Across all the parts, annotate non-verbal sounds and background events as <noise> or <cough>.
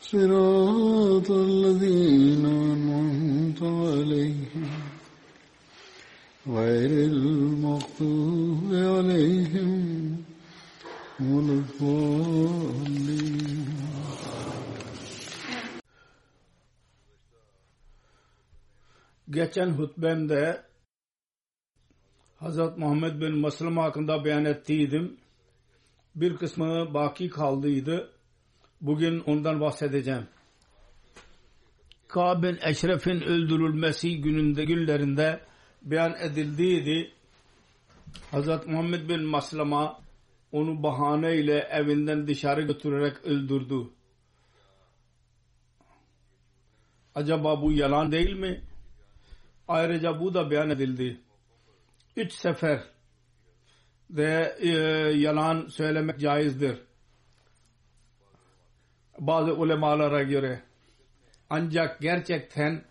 صراط الذين أنعمت عليهم غير المغضوب عليهم ولا الضالين geçen hutbemde Hazret Muhammed bin Meslim hakkında beyan ettiydim. Bir kısmı baki kaldıydı. Bugün ondan bahsedeceğim. Ka'b Eşref'in öldürülmesi gününde günlerinde beyan edildiydi. Hazret Muhammed bin Maslama onu bahane ile evinden dışarı götürerek öldürdü. Acaba bu yalan değil mi? Ayrıca bu da beyan edildi. Üç sefer de e, yalan söylemek caizdir. Bazı ulemalara göre. Ancak gerçekten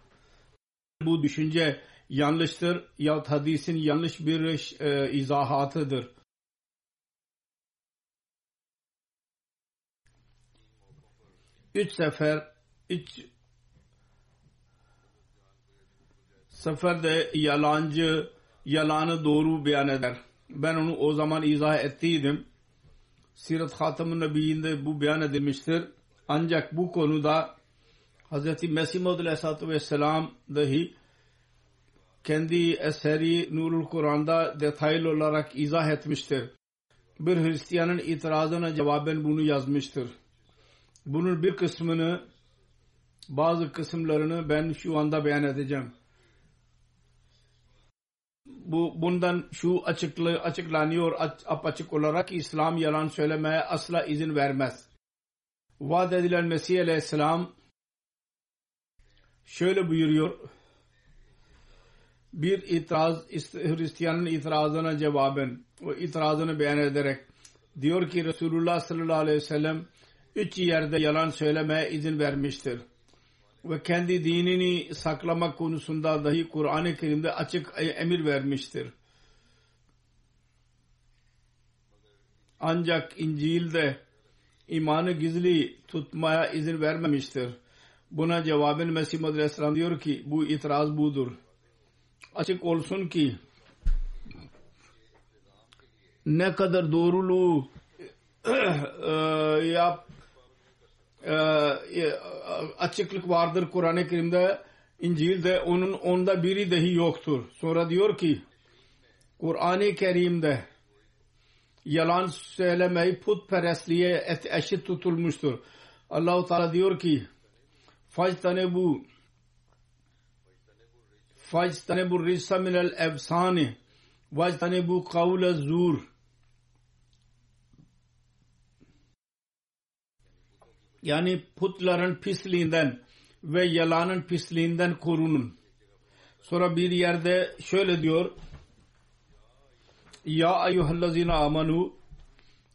bu düşünce yanlıştır ya hadisin yanlış bir e, izahatıdır. Üç sefer üç seferde yalancı yalanı doğru beyan eder. Ben onu o zaman izah ettiydim. Sirat Hatam-ı Nebi'inde bu beyan edilmiştir. Ancak bu konuda Hz. Mesih Maud Aleyhisselatü Vesselam dahi kendi eseri Nurul Kur'an'da detaylı olarak izah etmiştir. Bir Hristiyanın itirazına cevaben bunu yazmıştır. Bunun bir kısmını bazı kısımlarını ben şu anda beyan edeceğim bu bundan şu açıklı, açıklanıyor apaçık olarak İslam yalan söylemeye asla izin vermez. Vaat edilen Mesih Aleyhisselam şöyle buyuruyor bir itiraz Hristiyanın itirazına cevaben o itirazını beyan ederek diyor ki Resulullah sallallahu aleyhi ve sellem üç yerde yalan söylemeye izin vermiştir ve kendi dinini saklamak konusunda dahi Kur'an-ı Kerim'de açık emir vermiştir. Ancak İncil'de imanı gizli tutmaya izin vermemiştir. Buna cevaben Mesih Aleyhisselam diyor ki bu itiraz budur. Açık olsun ki ne kadar doğruluğu <clears throat> yap açıklık vardır Kur'an-ı Kerim'de İncil'de onun onda biri dahi yoktur. Sonra diyor ki Kur'an-ı Kerim'de yalan söylemeyi putperestliğe eşit tutulmuştur. Allahu Teala diyor ki factane bu factane bu rissa minel efsani vactane bu kavle zur yani putların pisliğinden ve yalanın pisliğinden korunun. Sonra bir yerde şöyle diyor Ya eyyühellezine amanu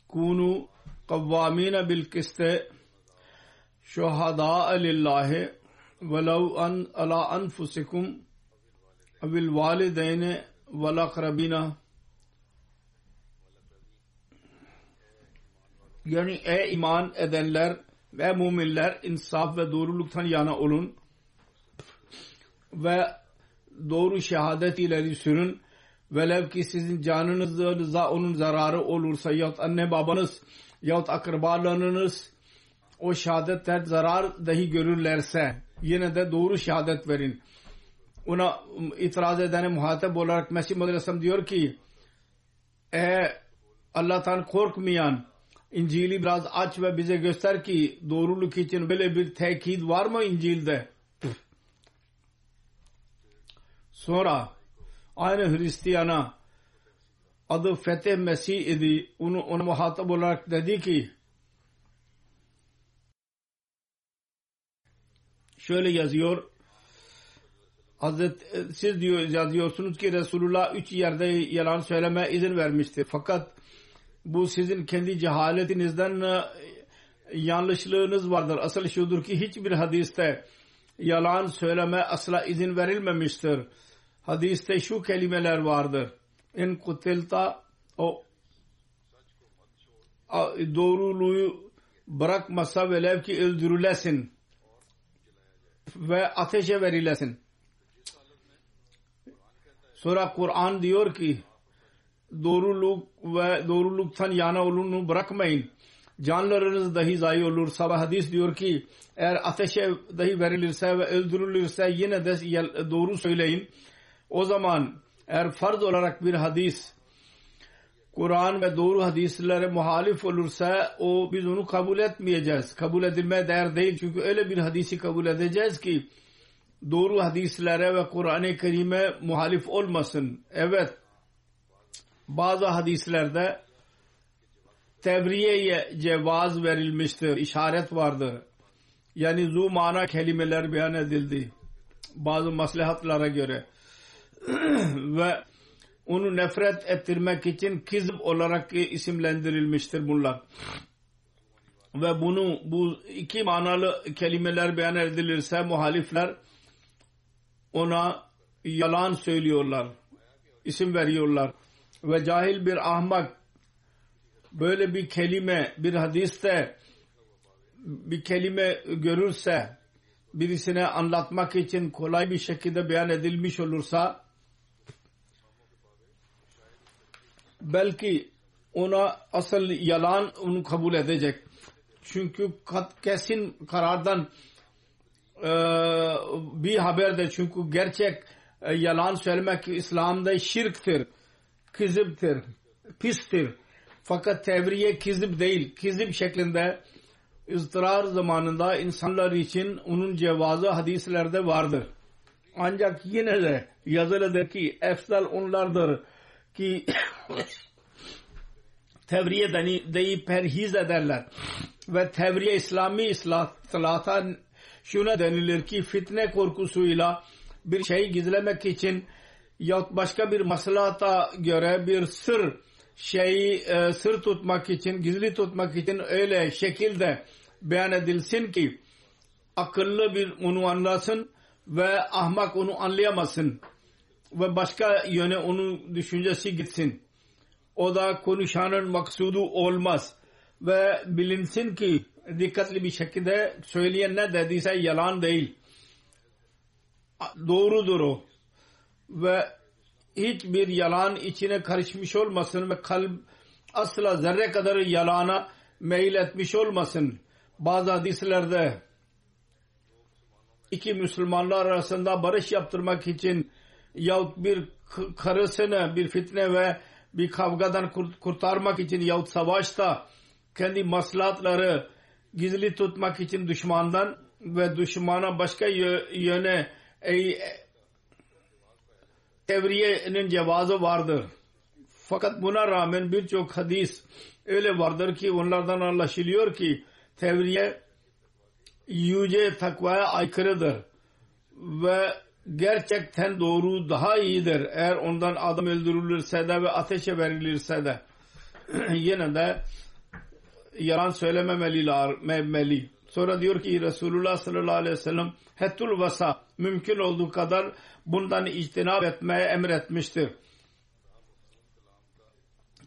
kunu kavvamine bil kiste şuhada lillahi velev an ala anfusikum evil valideyne vel akrabina yani ey iman edenler ve müminler insaf ve doğruluktan yana olun ve doğru şehadet ileri sürün velev ki sizin canınızda onun zararı olursa yahut anne babanız yahut akrabalarınız o şehadetten zarar dahi görürlerse yine de doğru şehadet verin. Ona itiraz edene muhatap olarak Mesih Aleyhisselam diyor ki eğer Allah'tan korkmayan İncil'i biraz aç ve bize göster ki doğruluk için böyle bir tekid var mı İncil'de? Sonra aynı Hristiyana adı Fetih Mesih idi. Onu, ona muhatap olarak dedi ki şöyle yazıyor Hazret siz diyor yazıyorsunuz ki Resulullah üç yerde yalan söyleme izin vermişti. Fakat bu sizin kendi cehaletinizden e, yanlışlığınız vardır. Asıl şudur ki hiçbir hadiste yalan söyleme asla izin verilmemiştir. Hadiste şu kelimeler vardır. En kutilta o doğruluğu bırakmasa velev ki öldürülesin ve ateşe verilesin. Sonra Kur'an diyor ki doğruluk ve doğruluktan yana olunu bırakmayın. Canlarınız dahi zayi olur. Sabah hadis diyor ki eğer ateşe dahi verilirse ve öldürülürse yine de doğru söyleyin. O zaman eğer farz olarak bir hadis Kur'an ve doğru hadislere muhalif olursa o biz onu kabul etmeyeceğiz. Kabul edilmeye değer değil. Çünkü öyle bir hadisi kabul edeceğiz ki doğru hadislere ve Kur'an-ı Kerim'e muhalif olmasın. Evet bazı hadislerde tevriyeye cevaz verilmiştir. işaret vardır. Yani zu mana kelimeler beyan edildi. Bazı maslahatlara göre. <clears throat> ve onu nefret ettirmek için kizb olarak isimlendirilmiştir bunlar. Ve bunu bu iki manalı kelimeler beyan edilirse muhalifler ona yalan söylüyorlar. isim veriyorlar. Ve cahil bir ahmak böyle bir kelime bir hadiste bir kelime görürse birisine anlatmak için kolay bir şekilde beyan edilmiş olursa belki ona asıl yalan onu kabul edecek. Çünkü kat, kesin karardan e, bir haberde çünkü gerçek e, yalan söylemek İslam'da şirktir, kiziptir, pistir. Fakat tevriye kizip değil, kizip şeklinde ızdırar zamanında insanlar için onun cevazı hadislerde vardır. Ancak yine de yazılıdır ki efsal onlardır ki <coughs> tevriye deyip perhiz ederler. Ve tevriye İslami islahata şuna denilir ki fitne korkusuyla bir şeyi gizlemek için ya başka bir maslahata göre bir sır şeyi e, sır tutmak için, gizli tutmak için öyle şekilde beyan edilsin ki akıllı bir onu anlasın ve ahmak onu anlayamasın ve başka yöne onun düşüncesi gitsin. O da konuşanın maksudu olmaz ve bilinsin ki dikkatli bir şekilde söyleyen ne dediyse yalan değil. Doğrudur o. Ve hiçbir yalan içine karışmış olmasın ve kalp asla zerre kadar yalana meyil etmiş olmasın. Bazı hadislerde iki Müslümanlar arasında barış yaptırmak için yahut bir karısını bir fitne ve bir kavgadan kurtarmak için yahut savaşta kendi maslahatları gizli tutmak için düşmandan ve düşmana başka yöne evriyenin cevazı vardır. Fakat buna rağmen birçok hadis öyle vardır ki onlardan anlaşılıyor ki tevriye yüce takvaya aykırıdır ve gerçekten doğru daha iyidir. Eğer ondan adam öldürülürse de ve ateşe verilirse de <clears throat> yine de yalan söylememeli. Sonra diyor ki Resulullah sallallahu aleyhi ve sellem hettul vasa mümkün olduğu kadar bundan içtinab etmeye emretmiştir.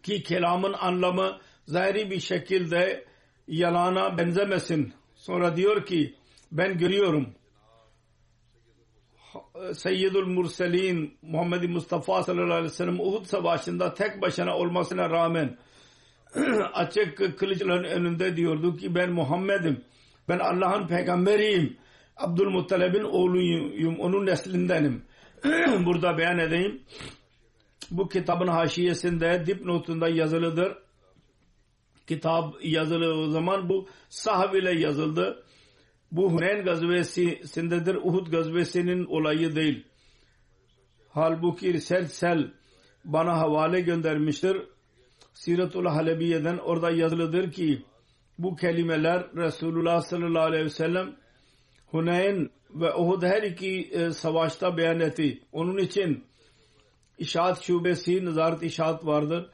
Ki kelamın anlamı zahiri bir şekilde yalana benzemesin. Sonra diyor ki ben görüyorum Seyyidül Murselin Muhammed Mustafa sallallahu aleyhi ve sellem Uhud savaşında tek başına olmasına rağmen <clears throat> açık kılıçların önünde diyordu ki ben Muhammed'im. Ben Allah'ın peygamberiyim. Abdülmuttalib'in oğluyum. Onun neslindenim. <clears throat> Burada beyan edeyim. Bu kitabın haşiyesinde dipnotunda yazılıdır. Kitap yazılı zaman bu sahab ile yazıldı. Bu Huneyn gazvesindedir. Uhud gazvesinin olayı değil. Halbuki Sel bana havale göndermiştir. Siratul Halebiye'den orada yazılıdır ki bu kelimeler Resulullah sallallahu aleyhi ve sellem Huneyn ve Uhud her iki e, savaşta beyan etti. Onun için İşaat şubesi, nazaret işaat vardır.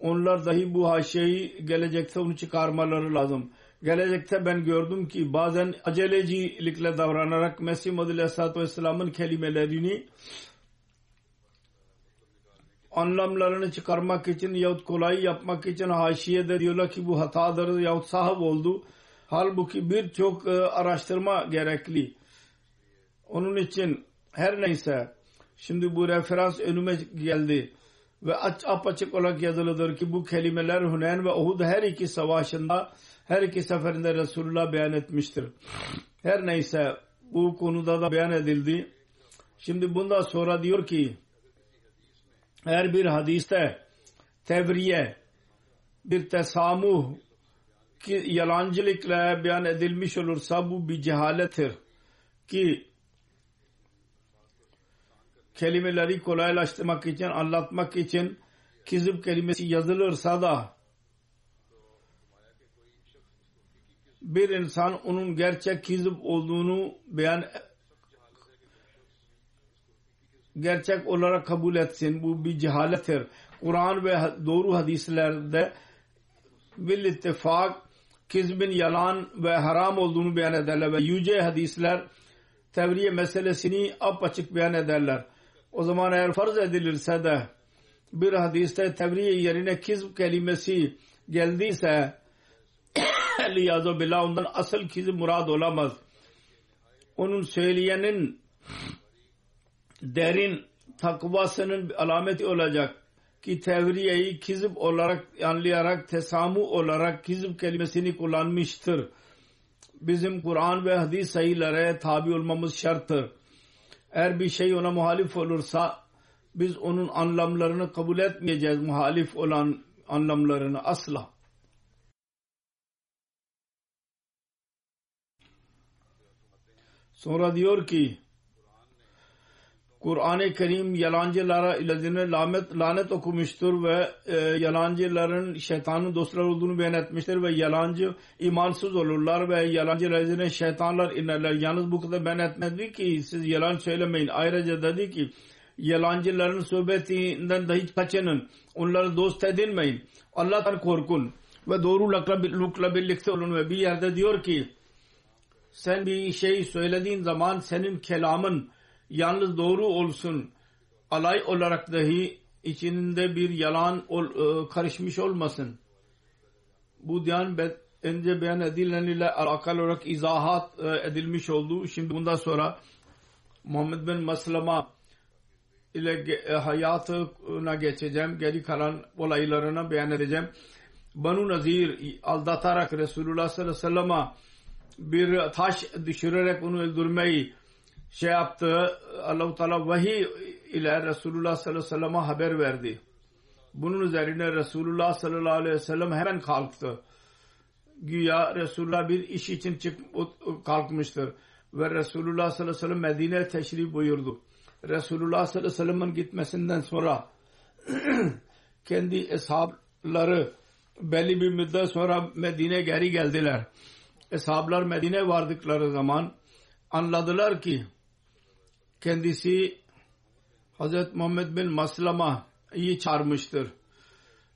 Onlar dahi bu haşyeyi gelecekte onu çıkarmaları lazım. Gelecekte ben gördüm ki bazen acelecilikle davranarak Mesih Madhu Aleyhisselatü Vesselam'ın kelimelerini anlamlarını çıkarmak için yahut kolay yapmak için haşiyede diyorlar ki bu hatadır yahut sahip oldu. Halbuki birçok e, araştırma gerekli. Onun için her neyse şimdi bu referans önüme geldi ve aç apaçık olarak yazılıdır ki bu kelimeler Huneyn ve Uhud her iki savaşında her iki seferinde Resulullah beyan etmiştir. Her neyse bu konuda da beyan edildi. Şimdi bundan sonra diyor ki her bir hadiste tevriye bir tesamuh yalancılıkla beyan edilmiş olursa bu bir cehalettir ki kelimeleri kolaylaştırmak için anlatmak için kizip kelimesi yazılırsa da bir insan onun gerçek kizip olduğunu beyan gerçek olarak kabul etsin. Bu bir cehalettir. Kur'an ve doğru hadislerde bil ittifak kizbin yalan ve haram olduğunu beyan ederler ve yüce hadisler tevriye meselesini apaçık beyan ederler. O zaman eğer farz edilirse de bir hadiste tevriye yerine kizb kelimesi geldiyse <coughs> liyazo billah ondan asıl kizb murad olamaz. Onun söyleyenin derin takvasının alameti olacak ki tevriyeyi kizip olarak anlayarak tesamu olarak kizip kelimesini kullanmıştır. Bizim Kur'an ve hadis sayılara tabi olmamız şarttır. Eğer bir şey ona muhalif olursa biz onun anlamlarını kabul etmeyeceğiz muhalif olan anlamlarını asla. Sonra diyor ki Kur'an-ı Kerim yalancılara lanet, lanet okumuştur ve e, yalancıların şeytanın dostları olduğunu beyan etmiştir ve yalancı imansız olurlar ve yalancı ilazine şeytanlar inerler. Yalnız bu kadar beyan etmedi ki siz yalan söylemeyin. Ayrıca dedi ki yalancıların sohbetinden dahi kaçının. Onları dost edinmeyin. Allah'tan korkun ve doğrulukla birlikte olun ve bir yerde diyor ki sen bir şey söylediğin zaman senin kelamın yalnız doğru olsun alay olarak dahi içinde bir yalan ol, e, karışmış olmasın. Bu diyan önce beyan edilen ile alakalı olarak izahat e, edilmiş oldu. Şimdi bundan sonra Muhammed bin Maslama ile e, hayatına geçeceğim. Geri kalan olaylarına beyan edeceğim. Banu Nazir aldatarak Resulullah sallallahu aleyhi ve sellem'e bir taş düşürerek onu öldürmeyi şey yaptı Allah-u Teala vahiy ile Resulullah sallallahu aleyhi ve sellem'e haber verdi. Bunun üzerine Resulullah sallallahu aleyhi ve sellem hemen kalktı. Güya Resulullah bir iş için çık kalkmıştır. Ve Resulullah sallallahu aleyhi ve sellem Medine teşrif buyurdu. Resulullah sallallahu aleyhi ve sellem'in gitmesinden sonra <clears throat> kendi eshabları belli bir müddet sonra Medine geri geldiler. Eshablar Medine vardıkları zaman anladılar ki kendisi Hazreti Muhammed bin Maslama iyi çağırmıştır.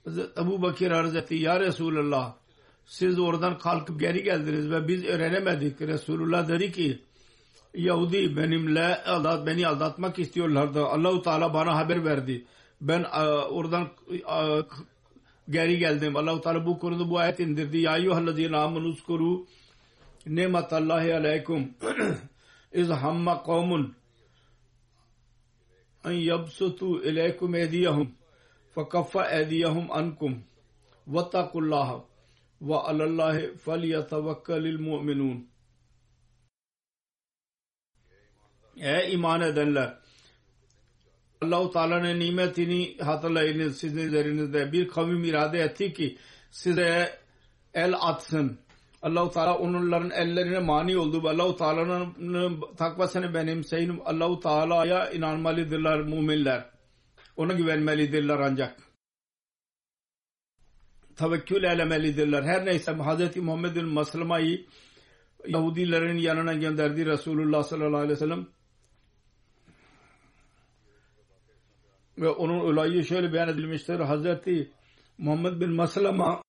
Hazreti Ebu Bakir arz etti. Ya Resulallah siz oradan kalkıp geri geldiniz ve biz öğrenemedik. Resulullah dedi ki Yahudi benimle aldat, beni aldatmak istiyorlardı. Allahu Teala bana haber verdi. Ben e, oradan e, geri geldim. Allahu Teala bu konuda bu ayet indirdi. Ya eyyühellezine amenuskuru nimetallahi aleykum <clears throat> iz hamma kavmun en yabsutu ileykum ediyahum fakaffa ediyahum ankum vattakullaha ve alallahi felyetevekkelil mu'minun Ey iman edenler Allah-u Teala'nın nimetini hatırlayınız sizin üzerinizde. Bir kavim irade etti ki size el atsın. Allah-u Teala onların ellerine mani oldu. Allah-u Teala'nın takvasını benimseyin. Allah-u Teala'ya inanmalıdırlar müminler. Ona güvenmelidirler ancak. Tevekkül elemelidirler. Her neyse Hz. Muhammed'in Maslama'yı Yahudilerin yanına gönderdi Resulullah sallallahu aleyhi ve sellem. Ve onun olayı şöyle beyan edilmiştir. Hazreti Muhammed bin Maslama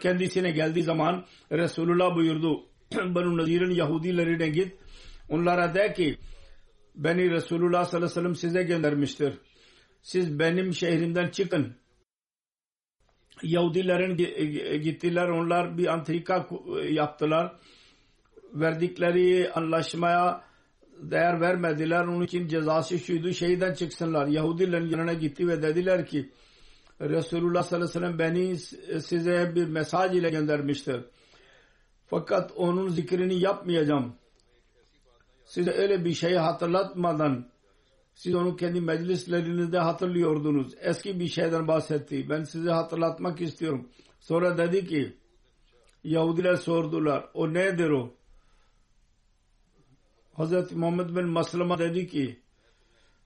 kendisine geldiği zaman Resulullah buyurdu. <clears throat> Banu Nazir'in Yahudilerine git. Onlara de ki beni Resulullah sallallahu aleyhi ve sellem size göndermiştir. Siz benim şehrimden çıkın. Yahudilerin gittiler. Onlar bir antrika yaptılar. Verdikleri anlaşmaya değer vermediler. Onun için cezası şuydu. Şehirden çıksınlar. Yahudilerin yanına gitti ve dediler ki Resulullah sallallahu aleyhi ve sellem beni size bir mesaj ile göndermiştir. Fakat onun zikrini yapmayacağım. Size öyle bir şeyi hatırlatmadan siz onu kendi meclislerinizde hatırlıyordunuz. Eski bir şeyden bahsetti. Ben size hatırlatmak istiyorum. Sonra dedi ki Yahudiler sordular. O nedir o? Hz. Muhammed bin Maslama dedi ki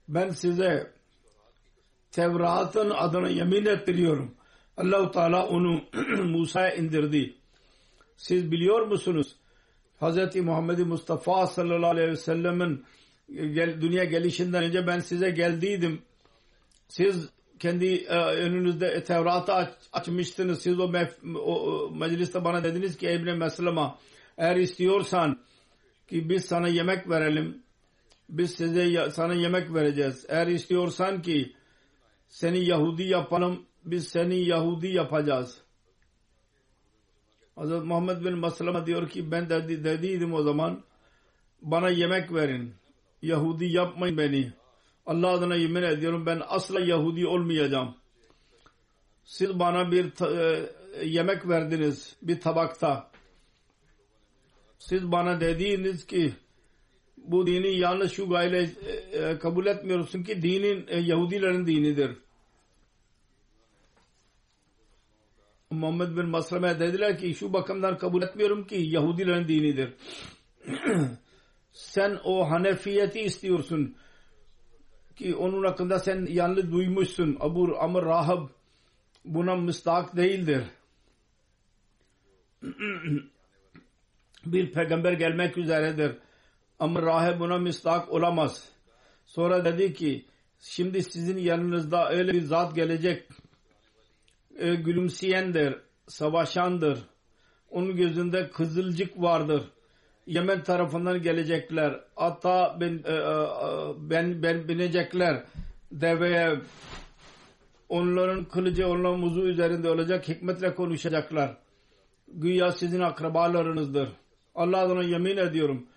ben size Tevrat'ın adına yemin ettiriyorum. Allahu Teala onu <clears throat> Musa'ya indirdi. Siz biliyor musunuz? Hz. Muhammed Mustafa sallallahu aleyhi ve sellemin gel, dünya gelişinden önce ben size geldiydim. Siz kendi e, önünüzde Tevrat'ı aç, açmıştınız. Siz o, mef, o mecliste bana dediniz ki İbni Meslema eğer istiyorsan ki biz sana yemek verelim. Biz size sana yemek vereceğiz. Eğer istiyorsan ki seni Yahudi yapalım biz seni Yahudi yapacağız. Hazreti Muhammed bin Maslama diyor ki ben dedi, dediydim o zaman bana yemek verin. Yahudi yapmayın beni. Allah adına yemin ediyorum ben asla Yahudi olmayacağım. Siz bana bir e, yemek verdiniz bir tabakta. Siz bana dediğiniz ki bu dini yanlış şu gayle e, e, kabul etmiyorsun ki dinin e, Yahudilerin dinidir. Muhammed bin Maslame dediler ki şu bakımdan kabul etmiyorum ki Yahudilerin dinidir. <clears throat> sen o Hanefiyeti istiyorsun ki onun hakkında sen yanlış duymuşsun. Abu Amr Rahab buna müstahak değildir. <clears throat> bir peygamber gelmek üzeredir. Ama rahip buna müstahak olamaz. Sonra dedi ki şimdi sizin yanınızda öyle bir zat gelecek e, gülümseyendir, savaşandır. Onun gözünde kızılcık vardır. Yemen tarafından gelecekler. Ata ben, e, ben, ben binecekler deveye. Onların kılıcı onların muzu üzerinde olacak. Hikmetle konuşacaklar. Güya sizin akrabalarınızdır. Allah adına yemin ediyorum.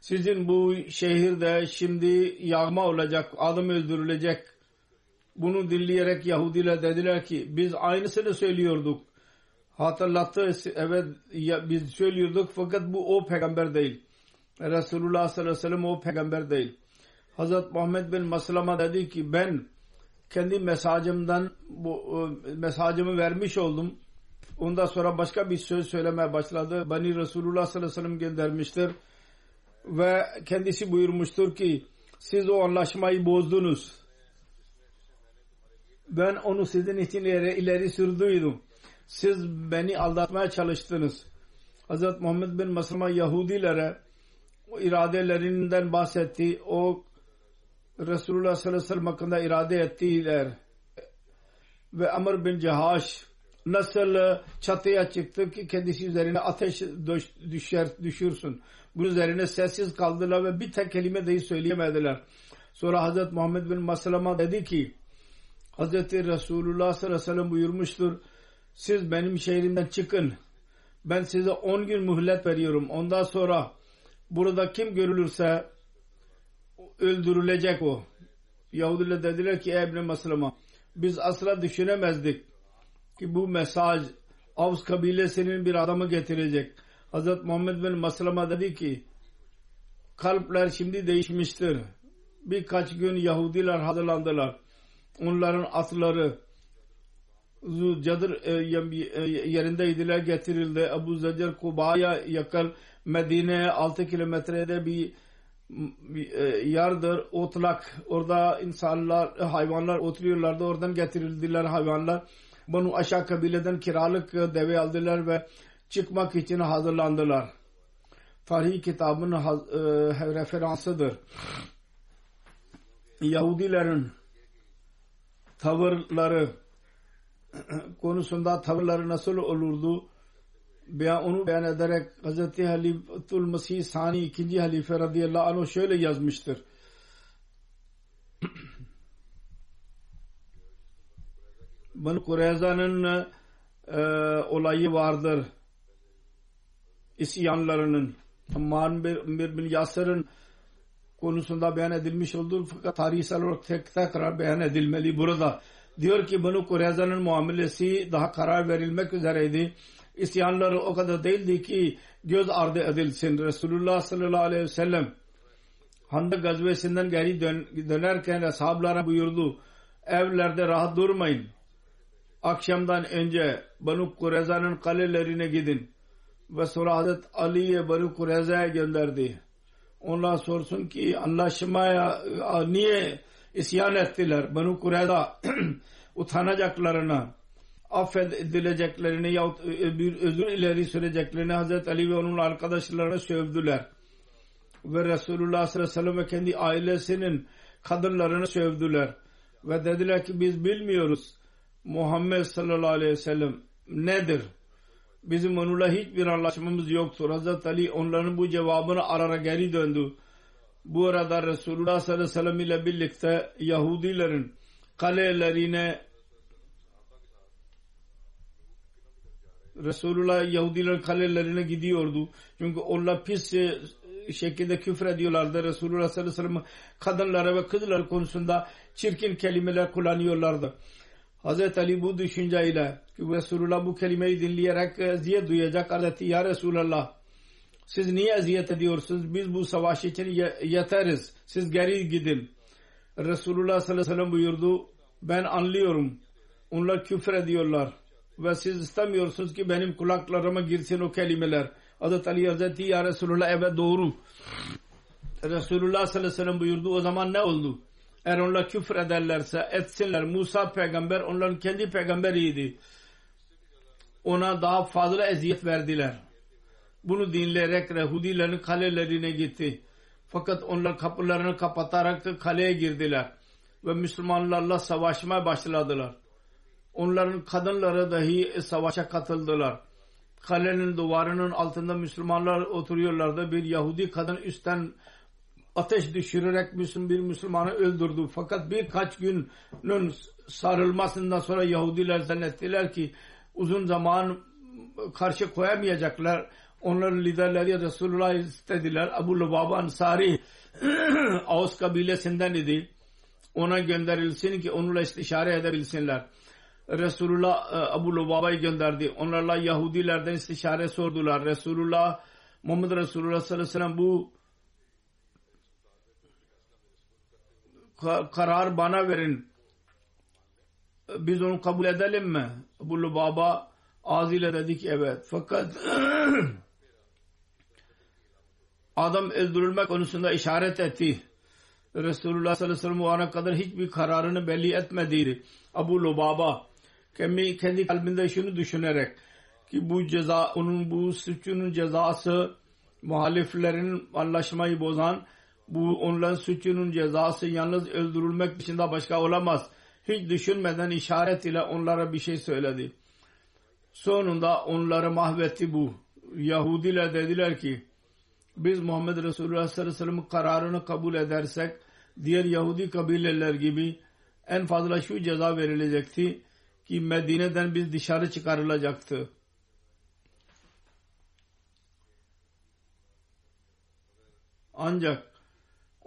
Sizin bu şehirde şimdi yağma olacak, adam öldürülecek. Bunu dinleyerek Yahudiler dediler ki biz aynısını söylüyorduk. Hatırlattı evet biz söylüyorduk fakat bu o peygamber değil. Resulullah sallallahu aleyhi ve sellem o peygamber değil. Hazret Muhammed bin Maslama dedi ki ben kendi mesajımdan bu mesajımı vermiş oldum. Ondan sonra başka bir söz söylemeye başladı. Bani Resulullah sallallahu aleyhi ve sellem göndermiştir. Ve kendisi buyurmuştur ki siz o anlaşmayı bozdunuz. Ben onu sizin için ileri, ileri sürdüydüm. Siz beni aldatmaya çalıştınız. Hz. Muhammed bin Maslama Yahudilere o iradelerinden bahsetti. O Resulullah sallallahu aleyhi ve sellem hakkında irade ettiler. Ve Amr bin Cehaş nasıl çatıya çıktı ki kendisi üzerine ateş düşer, düşürsün. Bunun üzerine sessiz kaldılar ve bir tek kelime dahi söyleyemediler. Sonra Hazreti Muhammed bin Maslama dedi ki Hazreti Resulullah sallallahu aleyhi ve sellem buyurmuştur. Siz benim şehrimden çıkın. Ben size 10 gün mühlet veriyorum. Ondan sonra burada kim görülürse öldürülecek o. Yahudiler dediler ki ey İbn Maslama biz asla düşünemezdik ki bu mesaj Avs kabilesinin bir adamı getirecek. Hazret Muhammed bin Maslama dedi ki kalpler şimdi değişmiştir. Birkaç gün Yahudiler hazırlandılar. Onların atları cadır e, e, yerindeydiler getirildi. Abu Zacer Kuba'ya yakın Medine'ye 6 kilometrede bir e, yardır, otlak. Orada insanlar, hayvanlar oturuyorlardı. Oradan getirildiler hayvanlar. Bunu aşağı kabileden kiralık deve aldılar ve çıkmak için hazırlandılar. Tarih kitabın e, referansıdır. Yahudilerin tavırları <clears throat> konusunda tavırları nasıl olurdu? Beyan, onu beyan ederek Hz. Halifetul Mesih Sani ikinci halife radıyallahu anh şöyle yazmıştır. <clears throat> Banu Kureyza'nın e, olayı vardır. İsyanlarının Ammar bin Yasir'in konusunda beyan edilmiş olur fakat tarihsel olarak tek tekrar beyan edilmeli burada. Diyor ki Banu Kureyza'nın muamelesi daha karar verilmek üzereydi. İsyanları o kadar değildi ki göz ardı edilsin. Resulullah sallallahu aleyhi ve sellem Handak gazvesinden geri dön dönerken ashablara buyurdu. Evlerde rahat durmayın akşamdan önce Banu Kureza'nın kalelerine gidin. Ve sonra Hazret Ali'ye Banu Kureza'ya gönderdi. Onlar sorsun ki anlaşmaya niye isyan ettiler? Banu Kureza <clears throat> utanacaklarına affedileceklerini yahut bir özür ileri süreceklerini Hazret Ali ve onun arkadaşlarına sövdüler. Ve Resulullah sallallahu aleyhi ve sellem ve kendi ailesinin kadınlarını sövdüler. Ve dediler ki biz bilmiyoruz Muhammed sallallahu aleyhi ve sellem nedir? Bizim onunla hiçbir anlaşmamız yoktur. Hazreti Ali onların bu cevabını arara geri döndü. Bu arada Resulullah sallallahu aleyhi ve sellem ile birlikte Yahudilerin kalelerine Resulullah Yahudilerin kalelerine gidiyordu. Çünkü onlar pis şekilde küfür ediyorlardı. Resulullah sallallahu aleyhi ve sellem kadınlara ve kızlar konusunda çirkin kelimeler kullanıyorlardı. Hazreti Ali bu düşünceyle ki Resulullah bu kelimeyi dinleyerek eziyet duyacak adeti ya Resulallah siz niye eziyet ediyorsunuz? Biz bu savaş için yeteriz. Siz geri gidin. Resulullah sallallahu aleyhi ve sellem buyurdu ben anlıyorum. Onlar küfür ediyorlar ve siz istemiyorsunuz ki benim kulaklarıma girsin o kelimeler. Hazreti Ali Hazreti ya Resulullah evet doğru. Resulullah sallallahu aleyhi ve sellem buyurdu o zaman ne oldu eğer onlar küfür ederlerse etsinler. Musa peygamber onların kendi peygamberiydi. Ona daha fazla eziyet verdiler. Bunu dinleyerek Yahudilerin kalelerine gitti. Fakat onlar kapılarını kapatarak kaleye girdiler. Ve Müslümanlarla savaşmaya başladılar. Onların kadınları dahi savaşa katıldılar. Kalenin duvarının altında Müslümanlar oturuyorlardı. Bir Yahudi kadın üstten ateş düşürerek bir Müslümanı öldürdü. Fakat birkaç günün sarılmasından sonra Yahudiler zannettiler ki uzun zaman karşı koyamayacaklar. Onların liderleri Resulullah istediler. Abu Lubaba Ansari <clears throat> Ağuz kabilesinden idi. Ona gönderilsin ki onunla istişare edebilsinler. Resulullah e, Abu Lubaba'yı gönderdi. Onlarla Yahudilerden istişare sordular. Resulullah Muhammed Resulullah sallallahu aleyhi ve sellem bu karar bana verin. Biz onu kabul edelim mi? Bu Lubaba ağzıyla dedi ki evet. Fakat <clears throat> adam öldürülme konusunda işaret etti. Resulullah sallallahu aleyhi ve sellem o ana kadar hiçbir kararını belli etmediydi. Abu Lubaba kendi kalbinde şunu düşünerek ki bu ceza onun bu suçunun cezası muhaliflerin anlaşmayı bozan bu onların suçunun cezası yalnız öldürülmek dışında başka olamaz. Hiç düşünmeden işaret ile onlara bir şey söyledi. Sonunda onları mahvetti bu. Yahudiler dediler ki biz Muhammed Resulullah sallallahu aleyhi ve sellem'in kararını kabul edersek diğer Yahudi kabileler gibi en fazla şu ceza verilecekti ki Medine'den biz dışarı çıkarılacaktı. Ancak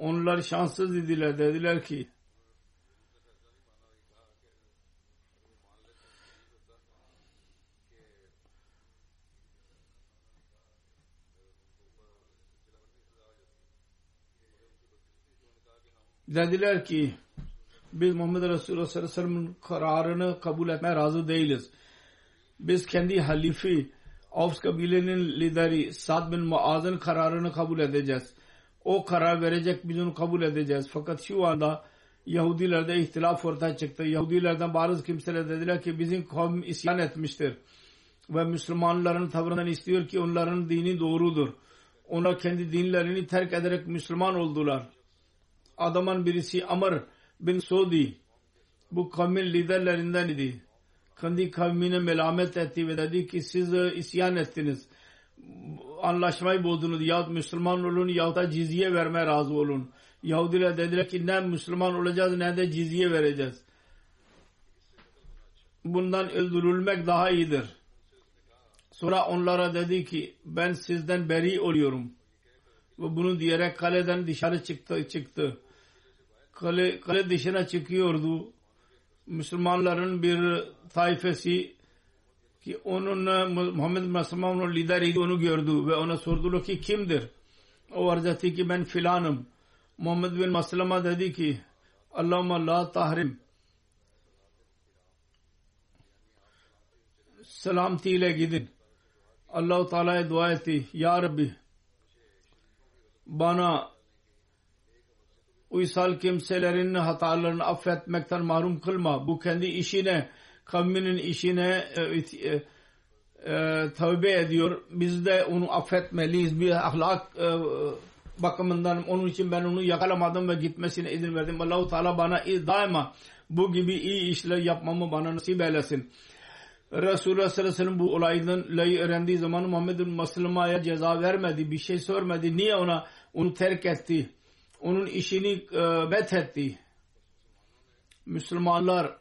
onlar şanssız idiler dediler ki dediler ki biz Muhammed Resulullah sallallahu aleyhi ve sellem'in kararını kabul etmeye razı değiliz. Biz kendi halifi Avs kabilenin lideri Sad bin Muaz'ın kararını kabul edeceğiz. O karar verecek biz onu kabul edeceğiz. Fakat şu anda Yahudilerde ihtilaf ortaya çıktı. Yahudilerden bazı kimseler dediler ki bizim kavim isyan etmiştir. Ve Müslümanların tavrından istiyor ki onların dini doğrudur. Onlar kendi dinlerini terk ederek Müslüman oldular. Adamın birisi Amr bin Sudi bu kavmin liderlerinden idi. Kendi kavmine melamet etti ve dedi ki siz isyan ettiniz. Anlaşmayı bozdunuz. Yahut Müslüman olun yahut da cizye vermeye razı olun. Yahudiler dediler ki ne Müslüman olacağız ne de cizye vereceğiz. Bundan öldürülmek daha iyidir. Sonra onlara dedi ki ben sizden beri oluyorum. Ve bunu diyerek kaleden dışarı çıktı. çıktı. Kale, kale dışına çıkıyordu. Müslümanların bir taifesi ki onun Muhammed Müslüman'ın lideriydi onu gördü ve ona sordular ki kimdir? O arz etti ki ben filanım. Muhammed bin Maslama dedi ki Allahümme la tahrim selamtiyle gidin. Allah-u Teala'ya dua etti. Ya Rabbi bana uysal kimselerin hatalarını affetmekten mahrum kılma. Bu kendi işine, kavminin işine e, e, e, tövbe ediyor. Biz de onu affetmeliyiz. Bir ahlak e, bakımından onun için ben onu yakalamadım ve gitmesine izin verdim. Allahu Teala bana daima bu gibi iyi işler yapmamı bana nasip eylesin. Resulullah sallallahu aleyhi ve bu olaydan öğrendiği zaman Muhammed'in Maslama'ya ceza vermedi. Bir şey sormadı. Niye ona onu terk etti? Onun işini e, methetti. Müslümanlar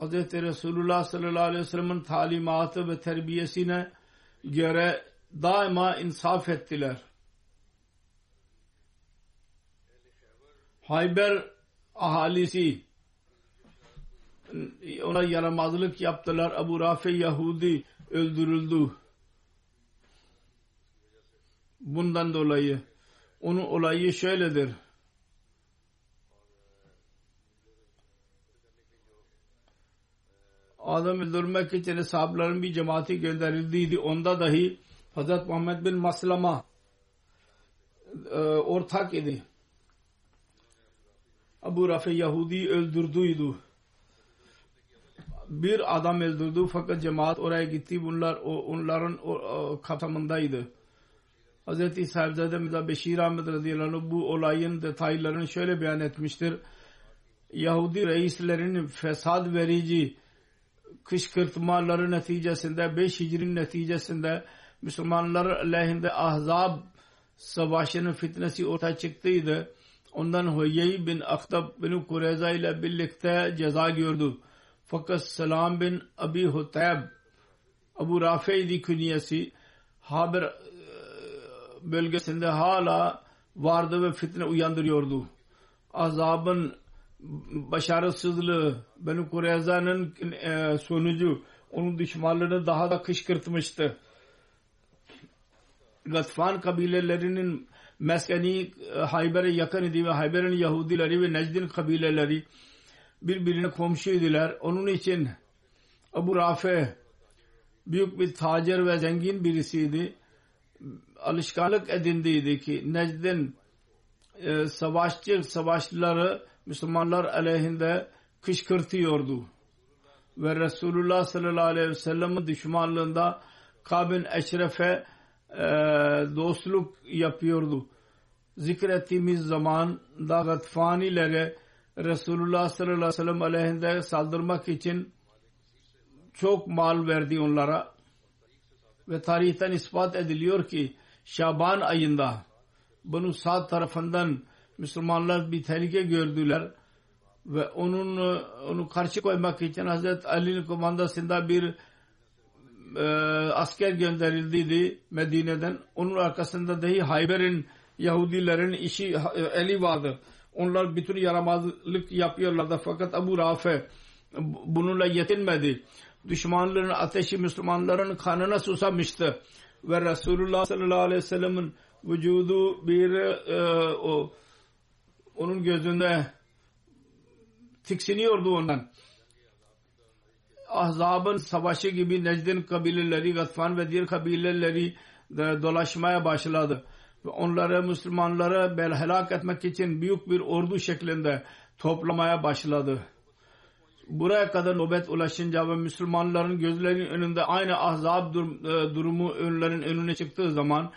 Hz. Resulullah sallallahu aleyhi ve sellem'in talimatı ve terbiyesine göre daima insaf ettiler. Hayber ahalisi ona yaramazlık yaptılar. Abu Rafi Yahudi öldürüldü. Bundan dolayı onun olayı şöyledir. Adam öldürmek için sahabların bir cemaati gönderildiydi. Onda dahi Hz. Muhammed bin Maslama e, ortak idi. Abu Rafi Yahudi öldürdüydü. Bir adam öldürdü fakat cemaat oraya gitti. Bunlar onların o, o, kapsamındaydı. Hz. Sahibzade Mirza Beşir Ahmet radıyallahu anh bu olayın detaylarını şöyle beyan etmiştir. Yahudi reislerin fesad verici kışkırtmaları neticesinde 5 Hicrin neticesinde Müslümanlar aleyhinde Ahzab savaşının fitnesi ortaya çıktıydı. Ondan Huyey bin Aktab bin Kureyza ile birlikte ceza gördü. Fakat Selam bin Abi Hutayb Abu Rafi'di künyesi Haber e, bölgesinde hala vardı ve fitne uyandırıyordu. Azabın başarısızlığı Beni Kureyza'nın e, sonucu onun düşmanlarını daha da kışkırtmıştı. Gatfan kabilelerinin meskeni e, Hayber'e yakın idi ve Hayber'in Yahudileri ve Necd'in kabileleri birbirine komşuydular. Onun için Abu Rafi büyük bir tacir ve zengin birisiydi. Alışkanlık edindiydi ki Necd'in e, savaşçı savaşçıları Müslümanlar aleyhinde kışkırtıyordu. Ve Resulullah sallallahu aleyhi ve sellem'in düşmanlığında Kabin Eşref'e e, dostluk yapıyordu. Zikrettiğimiz zaman da Gatfanilere Resulullah sallallahu aleyhi ve sellem aleyhinde saldırmak için çok mal verdi onlara. ve tarihten ispat ediliyor ki Şaban ayında bunu sağ tarafından Müslümanlar bir tehlike gördüler ve onun onu karşı koymak için Hazreti Ali'nin komandasında bir e, asker gönderildiydi Medine'den. Onun arkasında dahi Hayber'in Yahudilerin işi e, eli vardı. Onlar bütün yaramazlık yapıyorlardı fakat Abu Rafe bununla yetinmedi. Düşmanların ateşi Müslümanların kanına susamıştı. Ve Resulullah sallallahu aleyhi ve sellem'in vücudu bir e, o, onun gözünde tiksiniyordu ondan. Ahzab'ın savaşı gibi Necd'in kabileleri, Gatfan ve diğer kabileleri dolaşmaya başladı. Ve onları Müslümanları helak etmek için büyük bir ordu şeklinde toplamaya başladı. Buraya kadar nöbet ulaşınca ve Müslümanların gözlerinin önünde aynı ahzab dur e, durumu önlerin önüne çıktığı zaman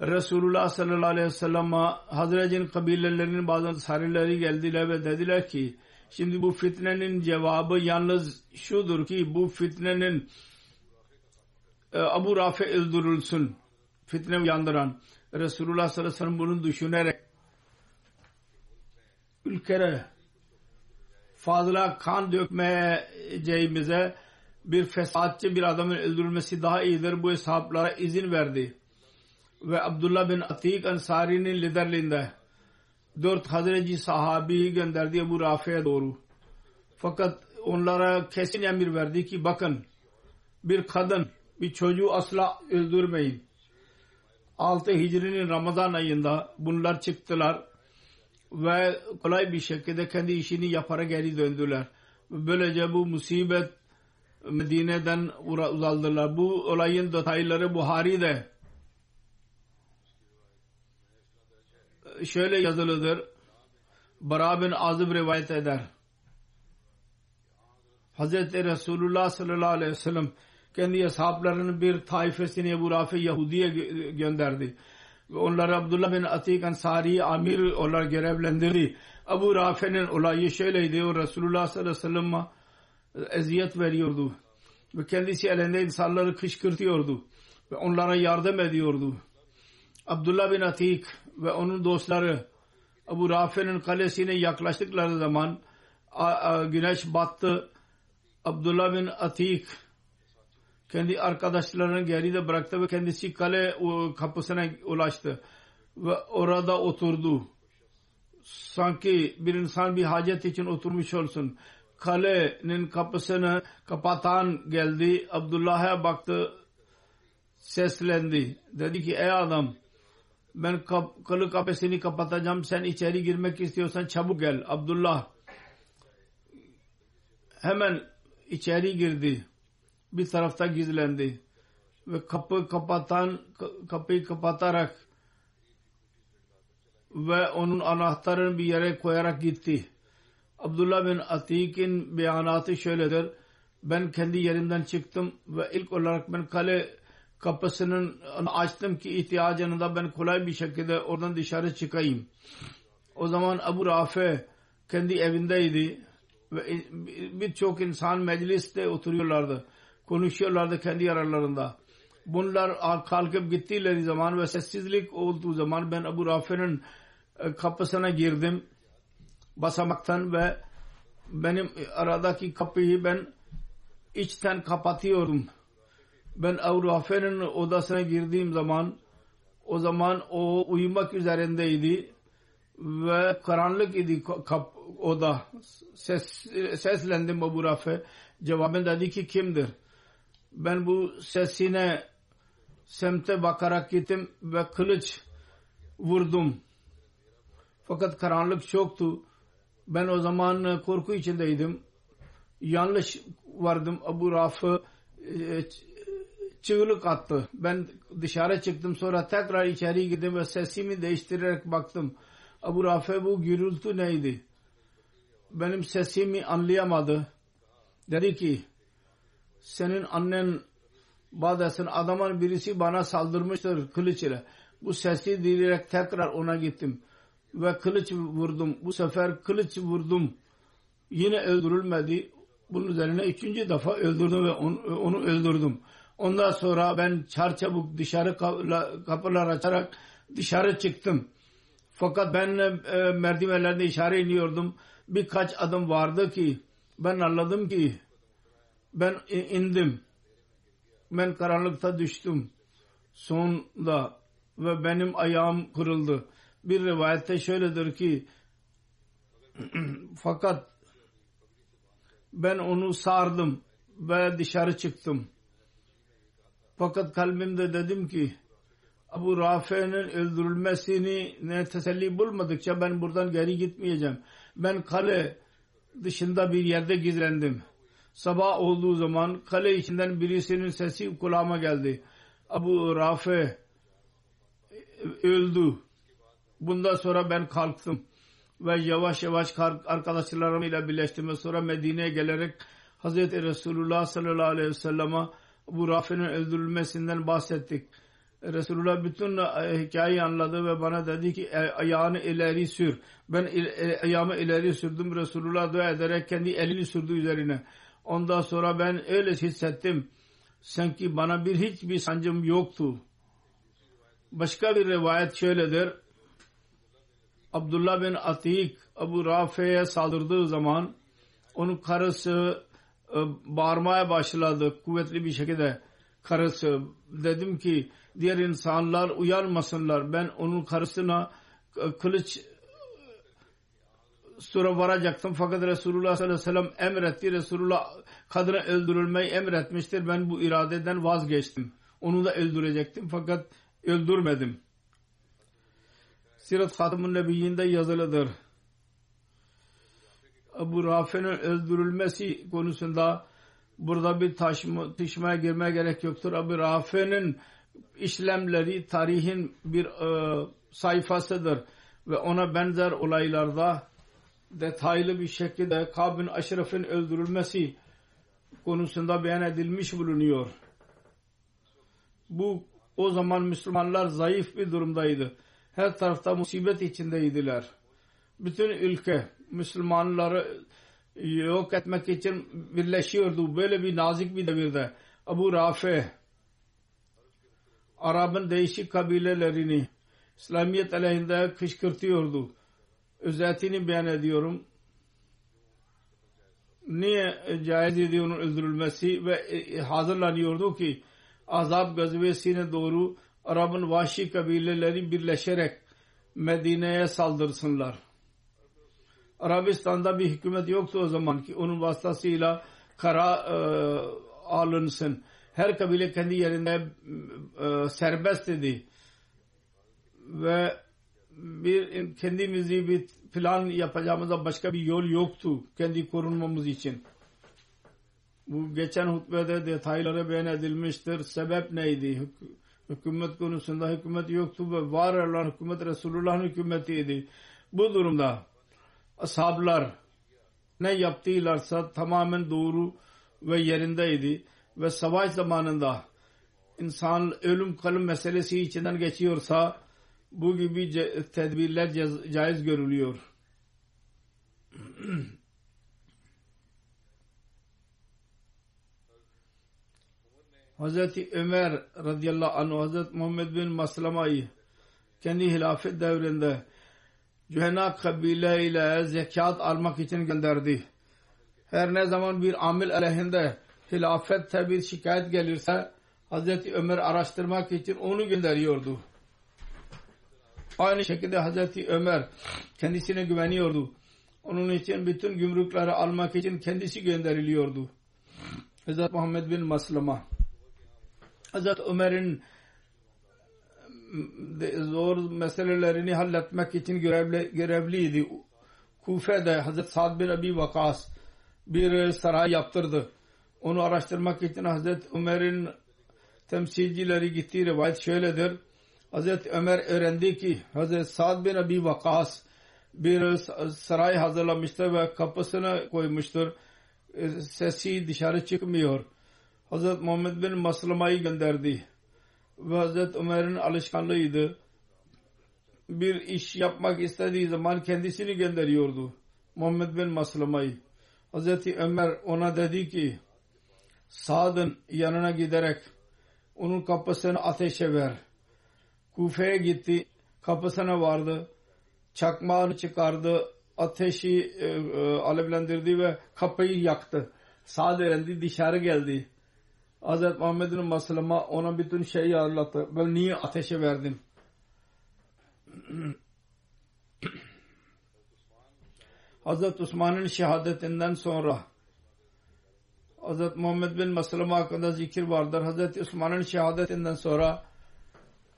Resulullah sallallahu aleyhi ve sellem'e Hazret'in kabilelerinin bazı sarileri geldiler ve dediler ki Şimdi bu fitnenin cevabı yalnız şudur ki bu fitnenin e, Abu Rafi öldürülsün. Fitne yandıran. Resulullah sallallahu aleyhi ve sellem bunu düşünerek ülkere fazla kan dökmeyeceğimize bir fesatçı bir adamın öldürülmesi daha iyidir. Bu hesaplara izin verdi. Ve Abdullah bin Atik Ansari'nin liderliğinde dört Hazreti sahabeyi gönderdi Ebu Rafi'ye doğru. Fakat onlara kesin emir verdi ki bakın bir kadın bir çocuğu asla öldürmeyin. 6 Hicri'nin Ramazan ayında bunlar çıktılar ve kolay bir şekilde kendi işini yaparak geri döndüler. Böylece bu musibet Medine'den uzaldılar. Bu olayın detayları Buhari'de şöyle yazılıdır. Bara bin Azib rivayet eder. Hazreti Resulullah sallallahu aleyhi ve sellem kendi ashablarının bir taifesini Ebu Rafi Yahudi'ye gönderdi. Onları Abdullah bin Atik Ansari amir olarak görevlendirdi. Abu Rafi'nin olayı şöyleydi. O Resulullah sallallahu aleyhi ve sellem'e eziyet veriyordu. Ve kendisi elinde insanları kışkırtıyordu. Ve onlara yardım ediyordu. Abdullah bin Atik ve onun dostları Abu Rafi'nin kalesine yaklaştıkları zaman güneş battı. Abdullah bin Atik kendi arkadaşlarını geride bıraktı ve kendisi kale kapısına ulaştı ve orada oturdu. Sanki bir insan bir hacet için oturmuş olsun. Kalenin kapısını kapatan geldi. Abdullah'a baktı. Seslendi. Dedi ki ey adam ben kap, kalı kapısını kapatacağım sen içeri girmek istiyorsan çabuk gel Abdullah hemen içeri girdi bir tarafta gizlendi ve kapı kapatan kapıyı kapatarak ve onun anahtarını bir yere koyarak gitti. Abdullah bin Atik'in beyanatı şöyledir. Ben kendi yerimden çıktım ve ilk olarak ben kale kapısının açtım ki ihtiyacını da ben kolay bir şekilde oradan dışarı çıkayım. O zaman Abu Rafi kendi evindeydi ve birçok insan mecliste oturuyorlardı. Konuşuyorlardı kendi aralarında. Bunlar kalkıp gittileri zaman ve sessizlik olduğu zaman ben Abu Rafi'nin e, kapısına girdim basamaktan ve benim aradaki kapıyı ben içten kapatıyordum ben Avrafe'nin odasına girdiğim zaman o zaman o uyumak üzerindeydi ve karanlık idi kap, oda. Ses, seslendim Abu Rafe. Cevabın dedi ki kimdir? Ben bu sesine semte bakarak gittim ve kılıç vurdum. Fakat karanlık çoktu. Ben o zaman korku içindeydim. Yanlış vardım. Abu Rafe çığlık attı. Ben dışarı çıktım sonra tekrar içeri girdim ve sesimi değiştirerek baktım. Abu Rafe bu gürültü neydi? Benim sesimi anlayamadı. Dedi ki senin annen Bades'in adamın birisi bana saldırmıştır kılıç ile. Bu sesi dinleyerek tekrar ona gittim. Ve kılıç vurdum. Bu sefer kılıç vurdum. Yine öldürülmedi. Bunun üzerine üçüncü defa öldürdüm ve onu, onu öldürdüm. Ondan sonra ben çarçabuk dışarı kapılar açarak dışarı çıktım. Fakat ben e, merdivenlerde işaret iniyordum. Birkaç adım vardı ki ben anladım ki ben indim. Ben karanlıkta düştüm. Sonunda ve benim ayağım kırıldı. Bir rivayette şöyledir ki <clears throat> fakat ben onu sardım ve dışarı çıktım. Fakat kalbimde dedim ki Abu Rafi'nin öldürülmesini ne teselli bulmadıkça ben buradan geri gitmeyeceğim. Ben kale dışında bir yerde gizlendim. Sabah olduğu zaman kale içinden birisinin sesi kulağıma geldi. Abu Rafi öldü. Bundan sonra ben kalktım ve yavaş yavaş arkadaşlarımla birleştim ve sonra Medine'ye gelerek Hazreti Resulullah sallallahu aleyhi ve sellem'e bu Rafi'nin öldürülmesinden bahsettik. Resulullah bütün e, hikayeyi anladı ve bana dedi ki e, ayağını ileri sür. Ben e, ayağımı ileri sürdüm. Resulullah dua ederek kendi elini sürdü üzerine. Ondan sonra ben öyle hissettim. Sanki bana bir hiçbir sancım yoktu. Başka bir rivayet şöyledir. Abdullah bin Atik Abu Rafi'ye saldırdığı zaman onun karısı bağırmaya başladı kuvvetli bir şekilde. Karısı dedim ki diğer insanlar uyanmasınlar ben onun karısına kılıç sonra varacaktım. Fakat Resulullah sallallahu aleyhi ve sellem emretti. Resulullah kadını öldürülmeyi emretmiştir. Ben bu iradeden vazgeçtim. Onu da öldürecektim. Fakat öldürmedim. Sirat Hatamın Nebiyyinde yazılıdır Abu Rafi'nin öldürülmesi konusunda burada bir taşma, taşmaya girmeye gerek yoktur. Abu Rafi'nin işlemleri tarihin bir e, sayfasıdır ve ona benzer olaylarda detaylı bir şekilde Kabin Aşraf'ın öldürülmesi konusunda beyan edilmiş bulunuyor. Bu o zaman Müslümanlar zayıf bir durumdaydı. Her tarafta musibet içindeydiler. Bütün ülke Müslümanları yok etmek için birleşiyordu. Böyle bir nazik bir devirde Abu Rafi Arap'ın değişik kabilelerini İslamiyet aleyhinde kışkırtıyordu. Özetini beyan ediyorum. Niye caiz idi onun öldürülmesi ve e, hazırlanıyordu ki azap gazvesine doğru Arap'ın vahşi kabileleri birleşerek Medine'ye saldırsınlar. Arabistan'da bir hükümet yoktu o zaman ki onun vasıtasıyla kara e, alınsın. Her kabile kendi yerinde e, serbest idi. Ve bir kendimizi bir plan yapacağımızda başka bir yol yoktu kendi korunmamız için. Bu geçen hutbede detayları beyan edilmiştir. Sebep neydi? Hükümet konusunda hükümet yoktu ve var olan hükümet Resulullah'ın hükümetiydi. Bu durumda ashablar ne yaptılarsa tamamen doğru ve yerindeydi ve savaş zamanında insan ölüm kalım meselesi içinden geçiyorsa bu gibi tedbirler caiz görülüyor. <clears throat> Hazreti Ömer radıyallahu anh Hazreti Muhammed bin Maslama'yı kendi hilafet devrinde Cühena kabile ile zekat almak için gönderdi. Her ne zaman bir amil aleyhinde hilafette bir şikayet gelirse Hazreti Ömer araştırmak için onu gönderiyordu. Aynı şekilde Hazreti Ömer kendisine güveniyordu. Onun için bütün gümrükleri almak için kendisi gönderiliyordu. Hazreti Muhammed bin Maslama Hazreti Ömer'in zor meselelerini halletmek için görevli, görevliydi. Kufe'de Hazreti Sa'd bin Abi Vakas bir saray yaptırdı. Onu araştırmak için Hazreti Ömer'in temsilcileri gittiği rivayet şöyledir. Hazreti Ömer öğrendi ki Hazreti Sa'd bin Abi Vakas bir saray hazırlamıştır ve kapısına koymuştur. Sesi dışarı çıkmıyor. Hazreti Muhammed bin Maslama'yı gönderdi ve Hazreti Ömer'in alışkanlığıydı. Bir iş yapmak istediği zaman kendisini gönderiyordu. Muhammed bin Maslama'yı. Hazreti Ömer ona dedi ki Sad'ın yanına giderek onun kapısını ateşe ver. Kufe'ye gitti. Kapısına vardı. Çakmağını çıkardı. Ateşi e, e, alevlendirdi ve kapıyı yaktı. Sağ derendi dışarı geldi. Hazreti Muhammed'in Maslama ona bütün şeyi anlattı. Ben niye ateşe verdim? <clears throat> Hazreti Osman'ın şehadetinden sonra Hazreti Muhammed bin Maslama hakkında zikir vardır. Hazreti Osman'ın şehadetinden sonra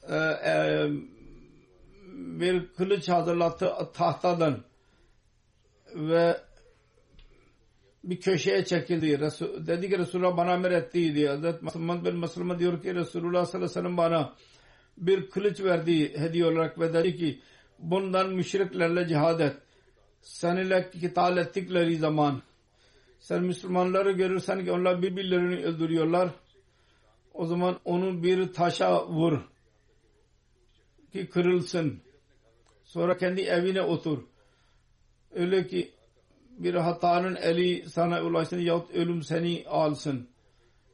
e, e, bir kılıç hazırlattı tahtadan ve bir köşeye çekildi. Resul, dedi ki Resulullah bana emrettiydi. Hazreti Muhammed bin Maslama diyor ki Resulullah sallallahu aleyhi ve sellem bana bir kılıç verdi hediye olarak ve dedi ki bundan müşriklerle cihad et. Seninle kital ettikleri zaman sen Müslümanları görürsen ki onlar birbirlerini öldürüyorlar. O zaman onu bir taşa vur ki kırılsın. Sonra kendi evine otur. Öyle ki bir hatanın eli sana ulaşsın yahut ölüm seni alsın.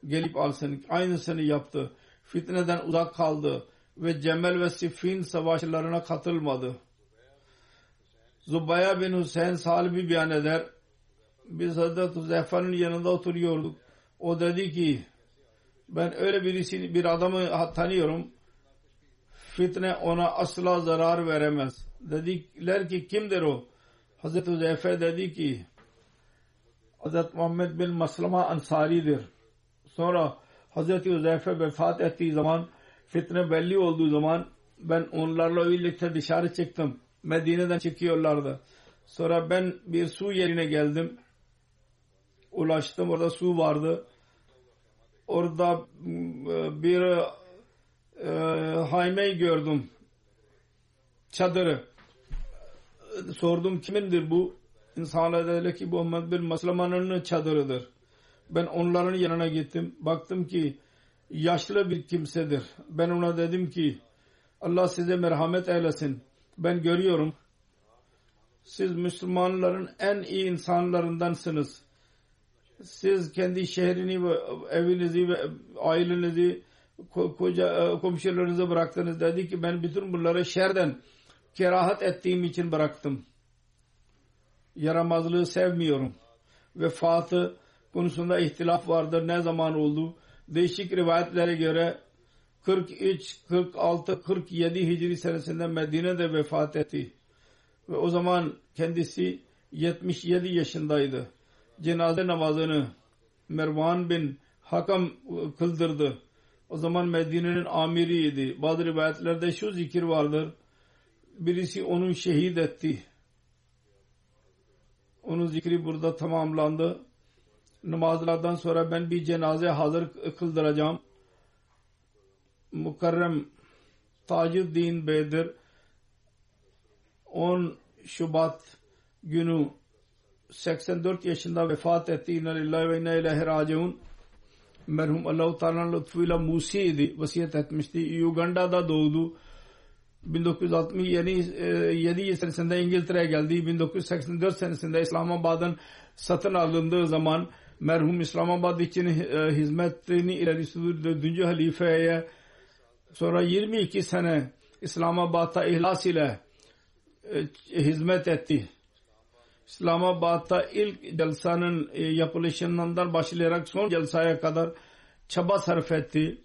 Gelip alsın. Aynısını yaptı. Fitneden uzak kaldı ve Cemel ve Siffin savaşlarına katılmadı. Zubaya bin Hüseyin sahibi beyan eder. Biz Hazreti Hüzeyfe'nin yanında oturuyorduk. O dedi ki ben öyle birisi bir adamı tanıyorum. Fitne ona asla zarar veremez. Dediler ki kimdir o? Hazreti Hüzeyfe dedi ki Hazreti Muhammed bin Maslama Ansari'dir. Sonra Hazreti Hüzeyfe vefat ettiği zaman fitne belli olduğu zaman ben onlarla birlikte dışarı çıktım. Medine'den çıkıyorlardı. Sonra ben bir su yerine geldim. Ulaştım. Orada su vardı. Orada bir e, haymeyi gördüm. Çadırı. Sordum kimindir bu? İnsanlar dediler ki bu Muhammed bin Maslama'nın çadırıdır. Ben onların yanına gittim. Baktım ki yaşlı bir kimsedir. Ben ona dedim ki Allah size merhamet eylesin. Ben görüyorum. Siz Müslümanların en iyi insanlarındansınız. Siz kendi şehrini ve evinizi ve ailenizi koca komşularınızı bıraktınız. Dedi ki ben bütün bunları şerden kerahat ettiğim için bıraktım. Yaramazlığı sevmiyorum. Vefatı konusunda ihtilaf vardır. Ne zaman oldu? Değişik rivayetlere göre 43, 46, 47 Hicri senesinde Medine'de vefat etti. Ve o zaman kendisi 77 yaşındaydı. Cenaze namazını Mervan bin Hakam kıldırdı. O zaman Medine'nin amiriydi. Bazı rivayetlerde şu zikir vardır. Birisi onun şehit etti. Onun zikri burada tamamlandı. Namazlardan sonra ben bir cenaze hazır kıldıracağım. Mukarrem Tacuddin Bey'dir. 10 Şubat günü 84 yaşında vefat etti. İnna lillahi ve inna ileyhi raciun. Merhum Allah-u Teala'nın lütfuyla Musi'ydi. Vasiyet etmişti. Uganda'da doğdu. 1960 yani 7 senesinde İngiltere'ye geldi. 1984 senesinde İslamabad'ın satın alındığı zaman merhum İslamabad için hizmetini ileri sürdü. Dördüncü halifeye sonra 22 sene İslamabad'da ihlas ile hizmet etti. İslamabad'da ilk celsanın yapılışından başlayarak son celsaya kadar çaba sarf etti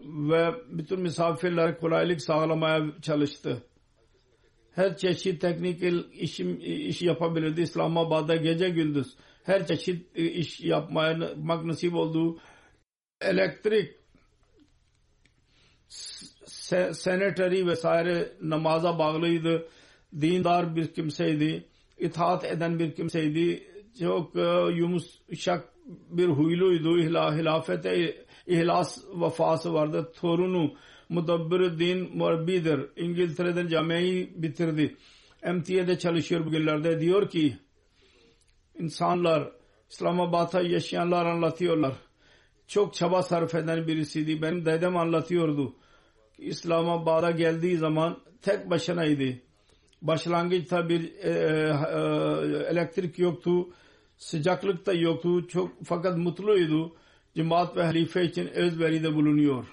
ve bütün misafirlere kolaylık sağlamaya çalıştı. Her çeşit teknik işim, iş yapabilirdi. İslamabad'da gece gündüz her çeşit iş yapmaya nasip oldu. Elektrik senatörü vesaire namaza bağlıydı. Dindar bir kimseydi. İtaat eden bir kimseydi. Çok yumuşak bir huyluydu. Hilafete ihlas vefası vardı. Torunu Mudabbir Din Murabbi'dir. İngiltere'den camiayı bitirdi. MTA'de çalışıyor bugünlerde. Diyor ki insanlar İslamabad'da yaşayanlar anlatıyorlar. Çok çaba sarf eden birisiydi. Benim dedem anlatıyordu. İslamabad'a geldiği zaman tek başınaydı. Başlangıçta bir e, e, elektrik yoktu. Sıcaklık da yoktu. Çok fakat mutluydu. Cemaat ve halife için özveride bulunuyor.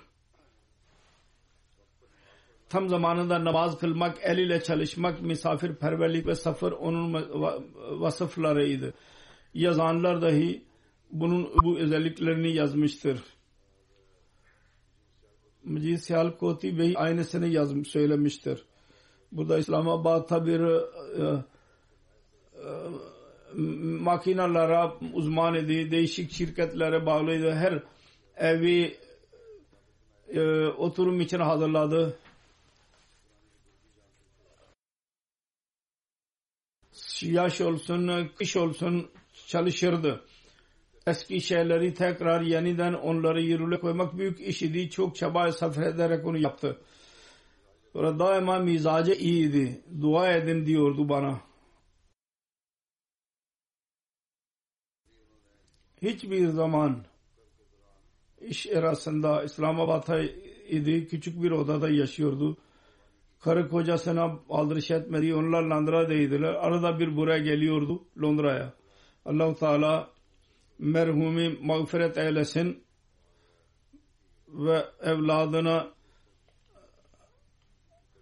Tam zamanında namaz kılmak, el ile çalışmak, misafirperverlik ve safır onun vasıflarıydı. Yazanlar dahi bunun bu özelliklerini yazmıştır. Mecid Siyal Koti Bey aynısını yazmış, söylemiştir. Burada İslamabad'ta bir e, e, makinalara uzman idi. Değişik şirketlere bağlıydı. Her evi e, oturum için hazırladı. Yaş olsun, kış olsun çalışırdı. Eski şeyleri tekrar yeniden onları yürürlüğe koymak büyük iş idi. Çok çaba sarf ederek onu yaptı. Sonra daima mizacı iyiydi. Dua edin diyordu bana. Hiçbir zaman iş arasında İslamabad'da idi. Küçük bir odada yaşıyordu. Karı kocasına aldırış etmedi. Onlar Londra'daydılar. Arada bir buraya geliyordu Londra'ya. allah Teala merhumi mağfiret eylesin ve evladına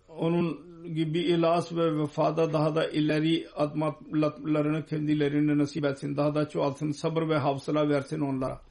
onun gibi ilas ve vefada daha da ileri atmalarını kendilerine nasip etsin. Daha da çoğalsın. Sabır ve hafsala versin onlara.